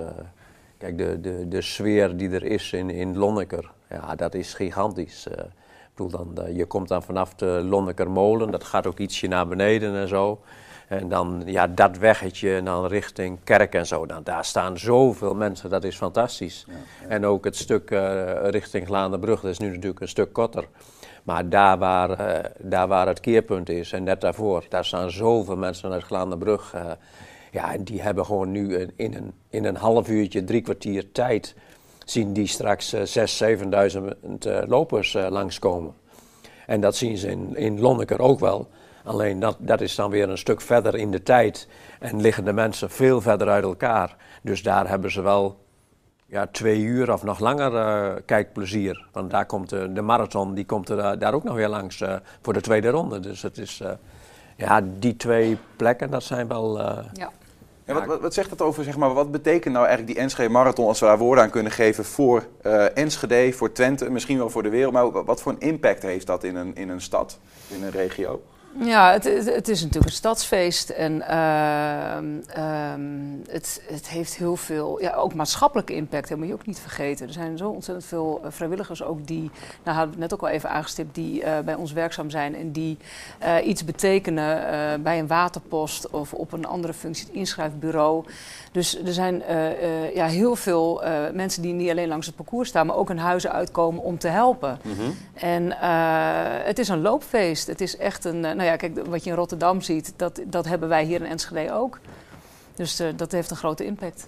Kijk, de, de, de sfeer die er is in, in Lonneker, ja, dat is gigantisch. Ik bedoel, dan, je komt dan vanaf de Lonnekermolen, dat gaat ook ietsje naar beneden en zo. En dan ja, dat weggetje en dan richting kerk en zo. Dan, daar staan zoveel mensen, dat is fantastisch. En ook het stuk eh, richting Glaanderbrug, dat is nu natuurlijk een stuk korter. Maar daar waar, eh, daar waar het keerpunt is en net daarvoor, daar staan zoveel mensen uit Glaanderbrug. eh ja, en die hebben gewoon nu in, in, een, in een half uurtje, drie kwartier tijd, zien die straks eh 6.000, 7.000 eh, lopers langskomen. En dat zien ze in, in Lonneker ook wel. Alleen dat, dat is dan weer een stuk verder in de tijd. En liggen de mensen veel verder uit elkaar. Dus daar hebben ze wel ja, twee uur of nog langer eh, kijkplezier. Want daar komt de, de marathon die komt er eh, daar ook nog weer langs eh, voor de tweede ronde. Dus het is, eh, ja, die twee plekken, dat zijn wel... eh, Ja. Ja, wat, wat, wat zegt dat over, zeg maar, wat betekent nou eigenlijk die Enschede Marathon, als we daar woorden aan kunnen geven, voor eh, Enschede, voor Twente, misschien wel voor de wereld, maar wat, wat voor een impact heeft dat in een, in een stad, in een regio? Ja, het, het, is natuurlijk een stadsfeest en ehm, ehm, het, het heeft heel veel, ja, ook maatschappelijke impact, dat moet je ook niet vergeten. Er zijn zo ontzettend veel eh, vrijwilligers ook die, nou hadden we het net ook al even aangestipt, die eh, bij ons werkzaam zijn en die eh, iets betekenen bij een waterpost of op een andere functie, het inschrijfbureau. Dus er zijn ja, heel veel mensen die niet alleen langs het parcours staan, maar ook hun huizen uitkomen om te helpen. En eh, het is een loopfeest. Het is echt een. Nou ja, kijk, wat je in Rotterdam ziet, dat, dat hebben wij hier in Enschede ook. Dus eh, dat heeft een grote impact.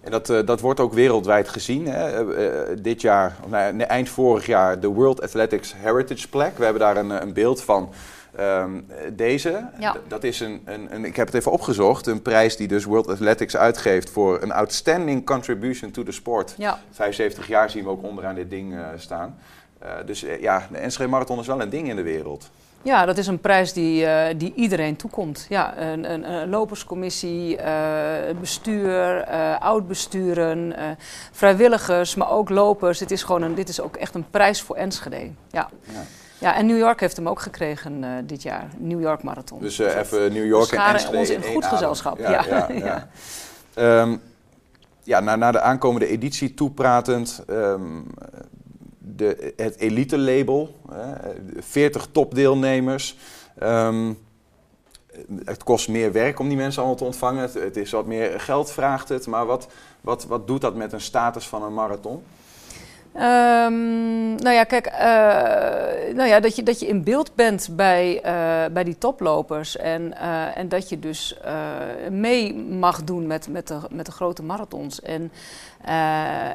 En dat, eh, dat wordt ook wereldwijd gezien. Hè? Eh, dit jaar, of nou eind vorig jaar, de World Athletics Heritage Plaque. We hebben daar een, een beeld van. Ehm, deze, Ja. Dat is een, een, een, ik heb het even opgezocht, een prijs die dus World Athletics uitgeeft voor een outstanding contribution to the sport. Ja. 75 jaar zien we ook onderaan dit ding staan. Eh, dus ja, de Enschede Marathon is wel een ding in de wereld. Ja, dat is een prijs die, eh, die iedereen toekomt. Ja, een, een, een loperscommissie, eh, bestuur, eh oud-besturen, vrijwilligers, maar ook lopers. Het is gewoon een, dit is ook echt een prijs voor Enschede. Ja. Ja. en New York heeft hem ook gekregen dit jaar, New York Marathon. Dus eh, even New York en Enschede ons in goed gezelschap, Ja, ja. ja, ja. Ehm, ja, naar, naar de aankomende editie toepratend. ehm, de, het elite label, hè, 40 topdeelnemers. Ehm, het kost meer werk om die mensen allemaal te ontvangen. Het, het is wat meer geld vraagt het. Maar wat, wat, wat doet dat met een status van een marathon? Ehm, nou ja, kijk, eh, nou ja, dat, je, dat je in beeld bent bij, eh, bij die toplopers en, eh, en dat je dus mee mag doen met, met, de, met de grote marathons. En,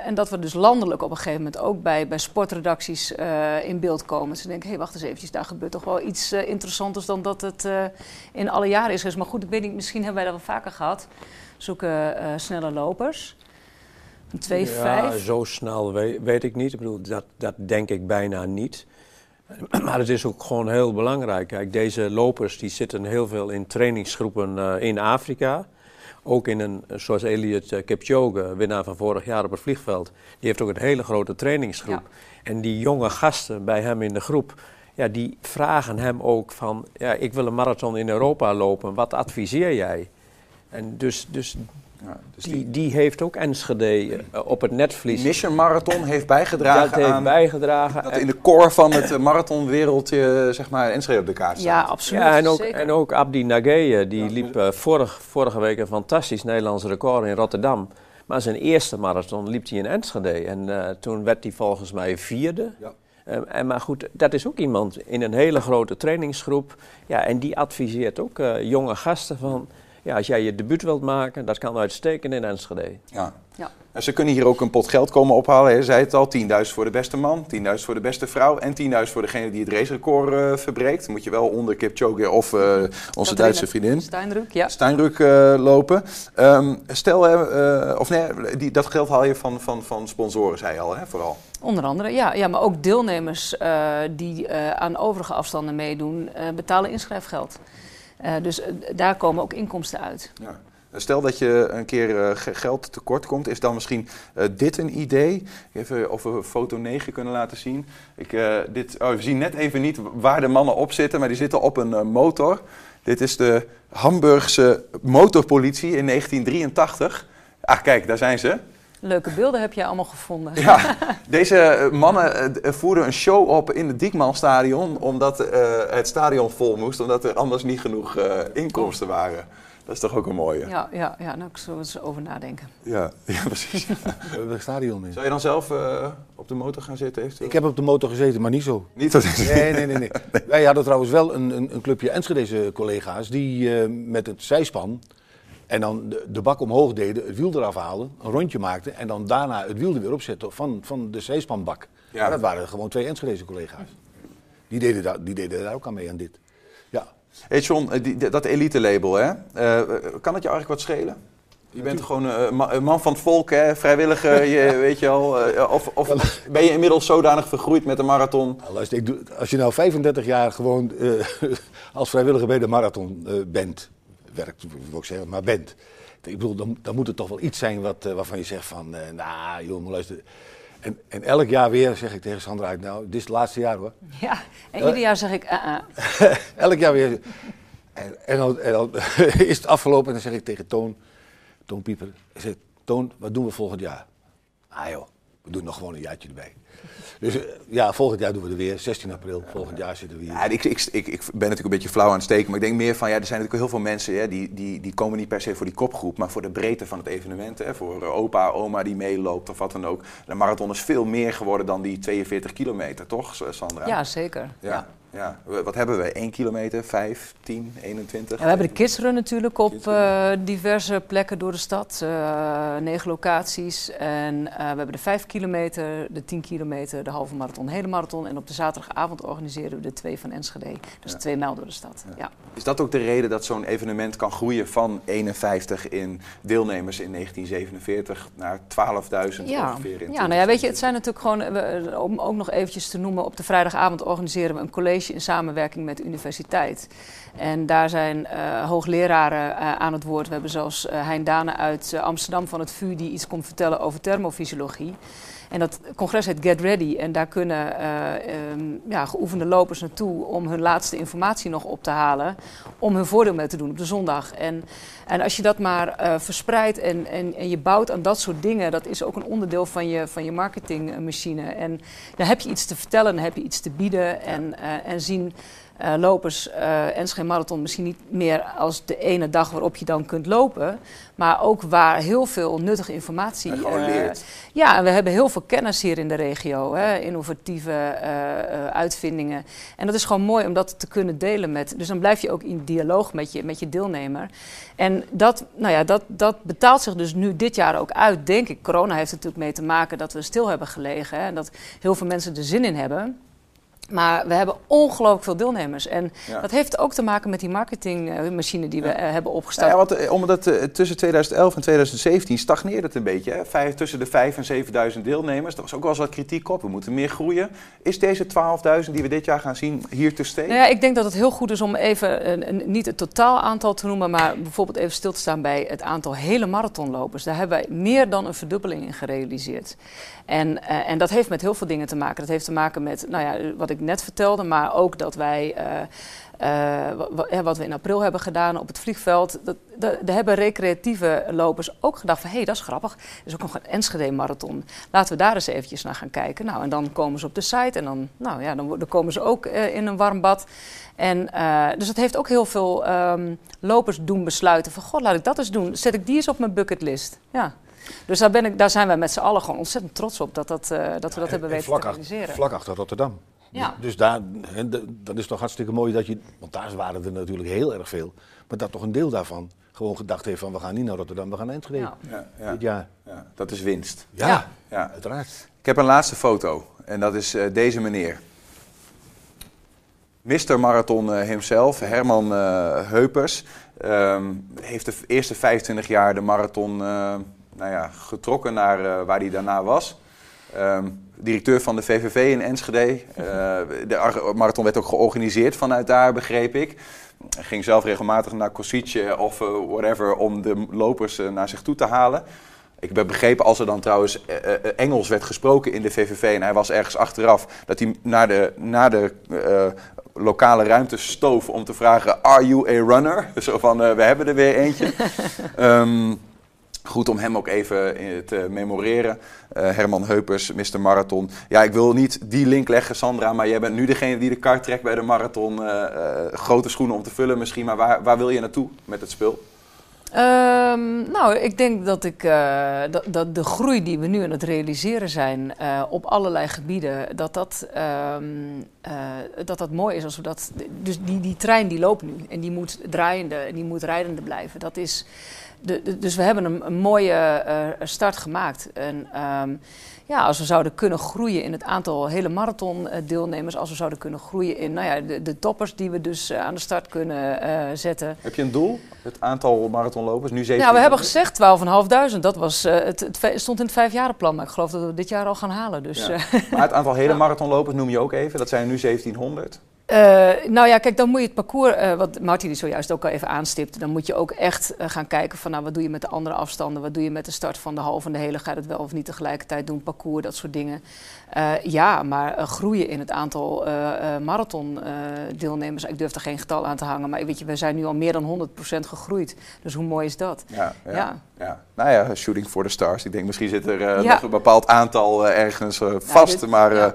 en dat we dus landelijk op een gegeven moment ook bij, bij sportredacties in beeld komen. Ze denken, hé, hey, wacht eens eventjes, daar gebeurt toch wel iets interessanters dan dat het in alle jaren is. Maar goed, ik weet niet, misschien hebben wij dat wel vaker gehad. Zoeken snelle lopers. Een 2-5. Ja, zo snel weet, weet ik niet. Ik bedoel, dat, dat denk ik bijna niet. Maar het is ook gewoon heel belangrijk. Kijk, deze lopers die zitten heel veel in trainingsgroepen eh, in Afrika. Ook in een, zoals Elliot eh, Kipchoge, winnaar van vorig jaar op het vliegveld. Die heeft ook een hele grote trainingsgroep. En die jonge gasten bij hem in de groep, ja, die vragen hem ook van, ja, ik wil een marathon in Europa lopen, wat adviseer jij? En dus, dus, dus die, die heeft ook Enschede eh, op het netvlies. Mission Marathon heeft bijgedragen Dat heeft aan bijgedragen. dat in de core van het eh, marathonwereldje, zeg maar, Enschede op de kaart staat. Ja, absoluut. Ja, en ook, zeker. en ook Abdi Nageye, die liep eh, vorig, vorige week een fantastisch Nederlands record in Rotterdam. Maar zijn eerste marathon liep hij in Enschede. En eh, toen werd hij volgens mij vierde. Eh, en, maar goed, dat is ook iemand in een hele grote trainingsgroep. Ja, en die adviseert ook eh, jonge gasten van... Ja, als jij je debuut wilt maken, dat kan uitstekend in Enschede. Ja. Ja. En ze kunnen hier ook een pot geld komen ophalen. Je zei het al, 10.000 voor de beste man, 10.000 voor de beste vrouw en 10.000 voor degene die het racerecord eh, verbreekt. Dan moet je wel onder Kipchoge of eh, onze Duitse vriendin Steinrück, ja. Steinrück eh, lopen. Ehm, stel, eh, of nee, die, dat geld haal je van, van, van sponsoren, zei je al, hè, vooral. Onder andere, ja. ja maar ook deelnemers eh, die eh, aan overige afstanden meedoen, eh, betalen inschrijfgeld. Eh, dus eh, daar komen ook inkomsten uit. Ja. Stel dat je een keer eh, ge- geld tekort komt, is dan misschien eh, dit een idee? Even of we foto 9 kunnen laten zien. Ik, eh, dit, oh, we zien net even niet waar de mannen op zitten, maar die zitten op een eh, motor. Dit is de Hamburgse motorpolitie in 1983. Ah, kijk, daar zijn ze. Leuke beelden heb jij allemaal gevonden. Ja, deze eh, mannen eh, voerden een show op in het Diekmanstadion, omdat eh, het stadion vol moest, omdat er anders niet genoeg eh, inkomsten waren. Dat is toch ook een mooie? Ja, ja, ja nou, ik zal er eens over nadenken. Ja, ja precies. We hebben een stadion in. Zou je dan zelf eh, op de motor gaan zitten? eventueel? Ik heb op de motor gezeten, maar niet zo. Niet zo. Nee, nee, nee. nee. Wij hadden trouwens wel een, een, een clubje Enschedeze collega's die eh, met het zijspan en dan de, de bak omhoog deden, het wiel eraf haalden, een rondje maakten en dan daarna het wiel er weer opzetten van, van de zijspanbak. Ja. Dat waren gewoon twee Enschedeze collega's. Die deden, daar, die deden daar ook aan mee aan dit. Ja. Hey John, eh, die, dat elite label, hè? Eh, kan het je eigenlijk wat schelen? Je bent gewoon eh, een man van het volk, hè? vrijwilliger, je, weet je al. eh, of, of ben je inmiddels zodanig vergroeid met de marathon? Nou, luister, ik doe, als je nou 35 jaar gewoon eh, als vrijwilliger bij de marathon eh, bent, werkt wil ik zeggen, maar bent. Ik bedoel, dan, dan moet het toch wel iets zijn wat, eh, waarvan je zegt van, eh, nou joh, maar luister. En, en elk jaar weer zeg ik tegen Sandra, uit, nou, dit is het laatste jaar hoor. Ja, en ieder jaar zeg ik, eh. elk jaar weer. En, en, dan, en dan is het afgelopen en dan zeg ik tegen Toon, Toon Pieper, ik zeg, Toon, wat doen we volgend jaar? Ah joh, we doen nog gewoon een jaartje erbij. Dus eh, ja, volgend jaar doen we er weer, 16 april, volgend jaar zitten we hier. Ja, ik, ik, ik, ik ben natuurlijk een beetje flauw aan het steken, maar ik denk meer van, ja, er zijn natuurlijk heel veel mensen hè, die, die, die komen niet per se voor die kopgroep, maar voor de breedte van het evenement. Hè, voor eh, opa, oma die meeloopt of wat dan ook. De marathon is veel meer geworden dan die 42 kilometer, toch Sandra? Ja, zeker. Ja, ja. Wat hebben we? 1 kilometer, 5, 10, 21? Ja, we hebben de kidsrun natuurlijk op eh, diverse plekken door de stad. eh, negen locaties. En eh, we hebben de 5 kilometer, de 10 kilometer, de halve marathon, de hele marathon. En op de zaterdagavond organiseren we de twee van Enschede. Dus Ja. twee mijl door de stad. Ja. Is dat ook de reden dat zo'n evenement kan groeien van 51 in deelnemers in 1947 naar 12.000 Ja, ongeveer in ja nou ja, weet je, het zijn natuurlijk gewoon, eh, we- om ook nog eventjes te noemen, op de vrijdagavond organiseren we een college in samenwerking met de universiteit. En daar zijn eh, hoogleraren eh, aan het woord. We hebben zelfs eh Hein Dane uit Amsterdam van het VU die iets komt vertellen over thermofysiologie. En dat congres heet Get Ready. En daar kunnen eh, ehm, ja, geoefende lopers naartoe om hun laatste informatie nog op te halen. Om hun voordeel mee te doen op de zondag. En, en als je dat maar eh, verspreidt en, en, en je bouwt aan dat soort dingen, dat is ook een onderdeel van je, van je marketingmachine. En dan heb je iets te vertellen, dan heb je iets te bieden. En, eh, en zien eh, lopers eh Enschede Marathon misschien niet meer als de ene dag waarop je dan kunt lopen. Maar ook waar heel veel nuttige informatie... En gewoon eh, leert. ja, en we hebben heel veel kennis hier in de regio. Hè? Innovatieve uitvindingen. En dat is gewoon mooi om dat te kunnen delen met... Dus dan blijf je ook in dialoog met je, met je deelnemer. En dat, nou ja, dat, dat betaalt zich dus nu dit jaar ook uit, denk ik. Corona heeft er natuurlijk mee te maken dat we stil hebben gelegen. Hè? En dat heel veel mensen er zin in hebben. Maar we hebben ongelooflijk veel deelnemers. En Ja. dat heeft ook te maken met die marketingmachine die we hebben opgestart. Ja, want eh, omdat eh, tussen 2011 en 2017 stagneerde het een beetje. Hè? Vijf, tussen de 5 en 7000 deelnemers. Daar was ook wel eens wat kritiek op. We moeten meer groeien. Is deze 12.000 die we dit jaar gaan zien hier te stay? Nou ja, ik denk dat het heel goed is om even niet het totaal aantal te noemen, maar bijvoorbeeld even stil te staan bij het aantal hele marathonlopers. Daar hebben wij meer dan een verdubbeling in gerealiseerd. En, eh, en dat heeft met heel veel dingen te maken. Dat heeft te maken met, nou ja, wat ik net vertelde, maar ook dat wij. eh, eh, wat we in april hebben gedaan op het vliegveld. Daar hebben recreatieve lopers ook gedacht van... hé, hey, dat is grappig. Er is ook nog een Enschede-marathon. Laten we daar eens eventjes naar gaan kijken. Nou, en dan komen ze op de site en dan, nou, ja, dan, dan komen ze ook in een warm bad. En, dus dat heeft ook heel veel ehm, lopers doen besluiten van... god, laat ik dat eens doen. Zet ik die eens op mijn bucketlist. Ja. Dus daar, ben ik, daar zijn wij met z'n allen gewoon ontzettend trots op... dat, dat, eh, dat we dat hebben En weten vlak, te achter, realiseren. vlak achter Rotterdam. Ja. Dus daar, hè, d- dat is toch hartstikke mooi dat je, want daar waren er natuurlijk heel erg veel, maar dat toch een deel daarvan gewoon gedacht heeft van we gaan niet naar Rotterdam, we gaan naar Enschede. Ja. Ja, ja. Dit jaar. Ja, dat is winst. Ja, Ja. uiteraard. Ik heb een laatste foto en dat is eh, deze meneer. Mr. Marathon eh, himself, Herman eh, Heupers, ehm, heeft de eerste 25 jaar de marathon eh, nou ja, getrokken naar eh, waar hij daarna was. Ehm, directeur van de VVV in Enschede. Eh, de ar- marathon werd ook georganiseerd vanuit daar, begreep ik. Hij ging zelf regelmatig naar Kosice of eh, whatever om de lopers naar zich toe te halen. Ik heb begrepen, als er dan trouwens Engels werd gesproken in de VVV en hij was ergens achteraf, dat hij naar de, naar de lokale ruimte stoof om te vragen: Are you a runner? Zo van: We hebben er weer eentje. Ehm, Goed om hem ook even eh, te memoreren. Eh, Herman Heupers, Mr. Marathon. Ja, ik wil niet die link leggen, Sandra, maar jij bent nu degene die de kar trekt bij de marathon. Eh, grote schoenen om te vullen misschien, maar waar, waar wil je naartoe met het spul? Ehm, nou, ik denk dat, ik, dat, dat de groei die we nu aan het realiseren zijn op allerlei gebieden, dat dat, ehm, eh, dat dat mooi is als we dat. Dus die, die trein die loopt nu en die moet draaiende en die moet rijdende blijven. Dat is. De, de- dus we hebben een, een mooie eh, start gemaakt. En ehm, ja, als we zouden kunnen groeien in het aantal hele marathon-deelnemers, als we zouden kunnen groeien in nou ja, de, de toppers die we dus eh, aan de start kunnen eh, zetten. Heb je een doel? Het aantal marathonlopers? Nu 17. Ja, we hebben gezegd 12.500. Dat was, eh, het, stond in het vijfjarenplan, maar ik geloof dat we dit jaar al gaan halen. Dus, Ja. eh, Maar het aantal hele marathonlopers noem je ook even. Dat zijn er nu 1700. Eh, nou ja, kijk, dan moet je het parcours, eh, wat Martin zojuist ook al even aanstipte, dan moet je ook echt eh, gaan kijken van, nou, wat doe je met de andere afstanden? Wat doe je met de start van de halve en de hele? Ga je dat wel of niet tegelijkertijd doen? Parcours, dat soort dingen. Ja, maar groeien in het aantal eh marathon-deelnemers, ik durf er geen getal aan te hangen, maar weet je, we zijn nu al meer dan 100% gegroeid. Dus hoe mooi is dat? Ja, ja, Ja. ja. Nou ja, shooting for the stars. Ik denk misschien zit er nog een bepaald aantal ergens vast. dit- maar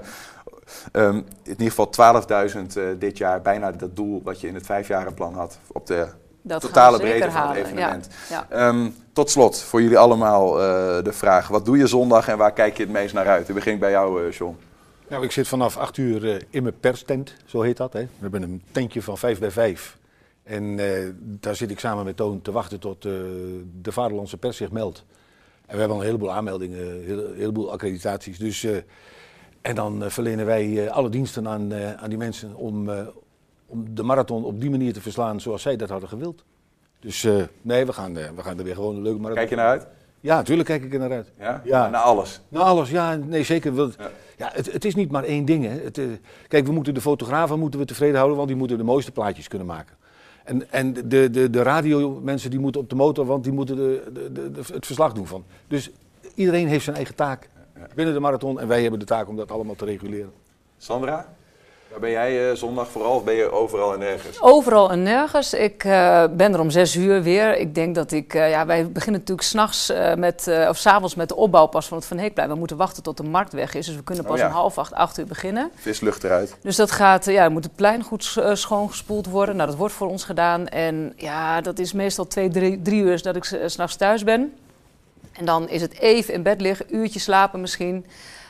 eh, ehm, in ieder geval 12.000 eh, dit jaar. Bijna dat doel wat je in het vijfjarenplan had. Op de Dat totale breedte van het evenement. Ja. Ehm, tot slot, voor jullie allemaal eh, de vraag. Wat doe je zondag en waar kijk je het meest naar uit? Ik begin bij jou, eh, John. Nou, ik zit vanaf 8 uur in mijn perstent, zo heet dat. Hè. We hebben een tentje van 5 bij 5. En eh, daar zit ik samen met Toon te wachten tot eh, de Vaderlandse pers zich meldt. En we hebben al een heleboel aanmeldingen, een hele- heleboel accreditaties. Dus, eh, en dan eh, verlenen wij eh, alle diensten aan, eh, aan die mensen om, om de marathon op die manier te verslaan zoals zij dat hadden gewild. Dus nee, we gaan, we gaan er weer gewoon een leuke marathon. Kijk je naar uit? Ja, natuurlijk kijk ik er naar uit. Ja? Ja. Naar alles? Naar alles, ja, nee zeker. Want, ja. het, het is niet maar één ding. Hè. Het, kijk, we moeten de fotografen moeten we tevreden houden, want die moeten de mooiste plaatjes kunnen maken. En, en de, de, de radiomensen die moeten op de motor, want die moeten de, de- de- het verslag doen van. Dus iedereen heeft zijn eigen taak binnen de marathon en wij hebben de taak om dat allemaal te reguleren. Sandra? Waar ben jij eh, zondag vooral of ben je overal en nergens? Overal en nergens. Ik eh, ben er om zes uur weer. Ik denk dat ik... eh, ja, wij beginnen natuurlijk s'nachts uh, met... eh, of s'avonds met de opbouw pas van het Van Heekplein. We moeten wachten tot de markt weg is. Dus we kunnen pas Oh ja. om half acht, acht uur beginnen. Vislucht eruit. Dus dat gaat... ja, dan moet het plein goed schoongespoeld worden. Nou, dat wordt voor ons gedaan. En ja, dat is meestal twee, drie, drie uur dat ik s'nachts thuis ben. En dan is het even in bed liggen, uurtje slapen misschien...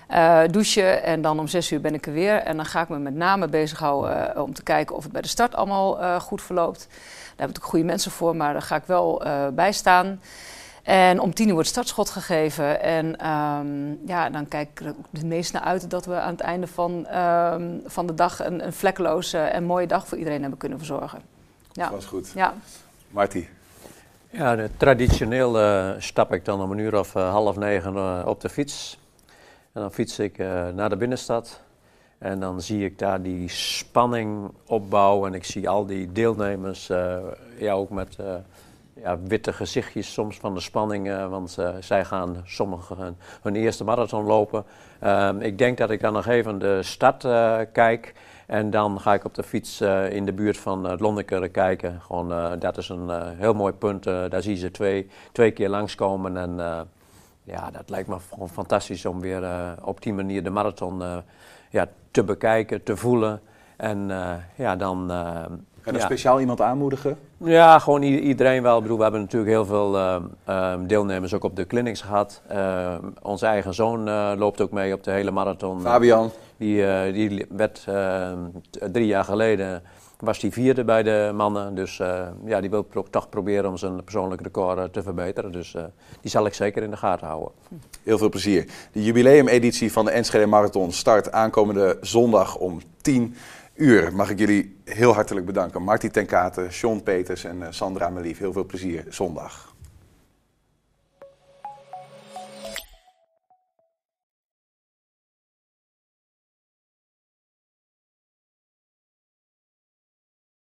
eh, douchen en dan om zes uur ben ik er weer. En dan ga ik me met name bezighouden eh, om te kijken of het bij de start allemaal eh, goed verloopt. Daar heb ik ook goede mensen voor, maar daar ga ik wel bij staan. En om tien uur wordt startschot gegeven. En ehm, ja, dan kijk ik er het meest naar uit dat we aan het einde van, ehm, van de dag een, een vlekkeloze en mooie dag voor iedereen hebben kunnen verzorgen. Ja. Dat was goed. Ja. Marty. Ja, traditioneel eh, stap ik dan om een uur of eh, half negen eh, op de fiets. En dan fiets ik naar de binnenstad. En dan zie ik daar die spanning opbouwen. En ik zie al die deelnemers, ja, ook met, ja, witte gezichtjes soms van de spanning, want zij gaan sommigen hun, hun eerste marathon lopen. Ehm, ik denk dat ik dan nog even de stad kijk. En dan ga ik op de fiets eh, in de buurt van het Lonnekere kijken. Gewoon, eh, dat is een eh, heel mooi punt. eh, daar zie je ze twee, twee keer langskomen. En eh, ja, dat lijkt me gewoon fantastisch om weer eh, op die manier de marathon eh, ja, te bekijken, te voelen. En eh, ja, dan... En ja. speciaal iemand aanmoedigen? Ja, gewoon iedereen wel. Ik bedoel, we hebben natuurlijk heel veel ehm, ehm, deelnemers ook op de clinics gehad. Ehm, onze eigen zoon eh, loopt ook mee op de hele marathon. Fabian. Die, eh, die werd drie jaar geleden was die vierde bij de mannen. Dus eh, ja, die wil pro- toch proberen om zijn persoonlijk record te verbeteren. Dus die zal ik zeker in de gaten houden. Heel veel plezier. De jubileumeditie van de Enschede Marathon start aankomende zondag om 10 uur. Mag ik jullie heel hartelijk bedanken. Marty ten Katen, Sean Peters en eh, Sandra Melief. Heel veel plezier zondag.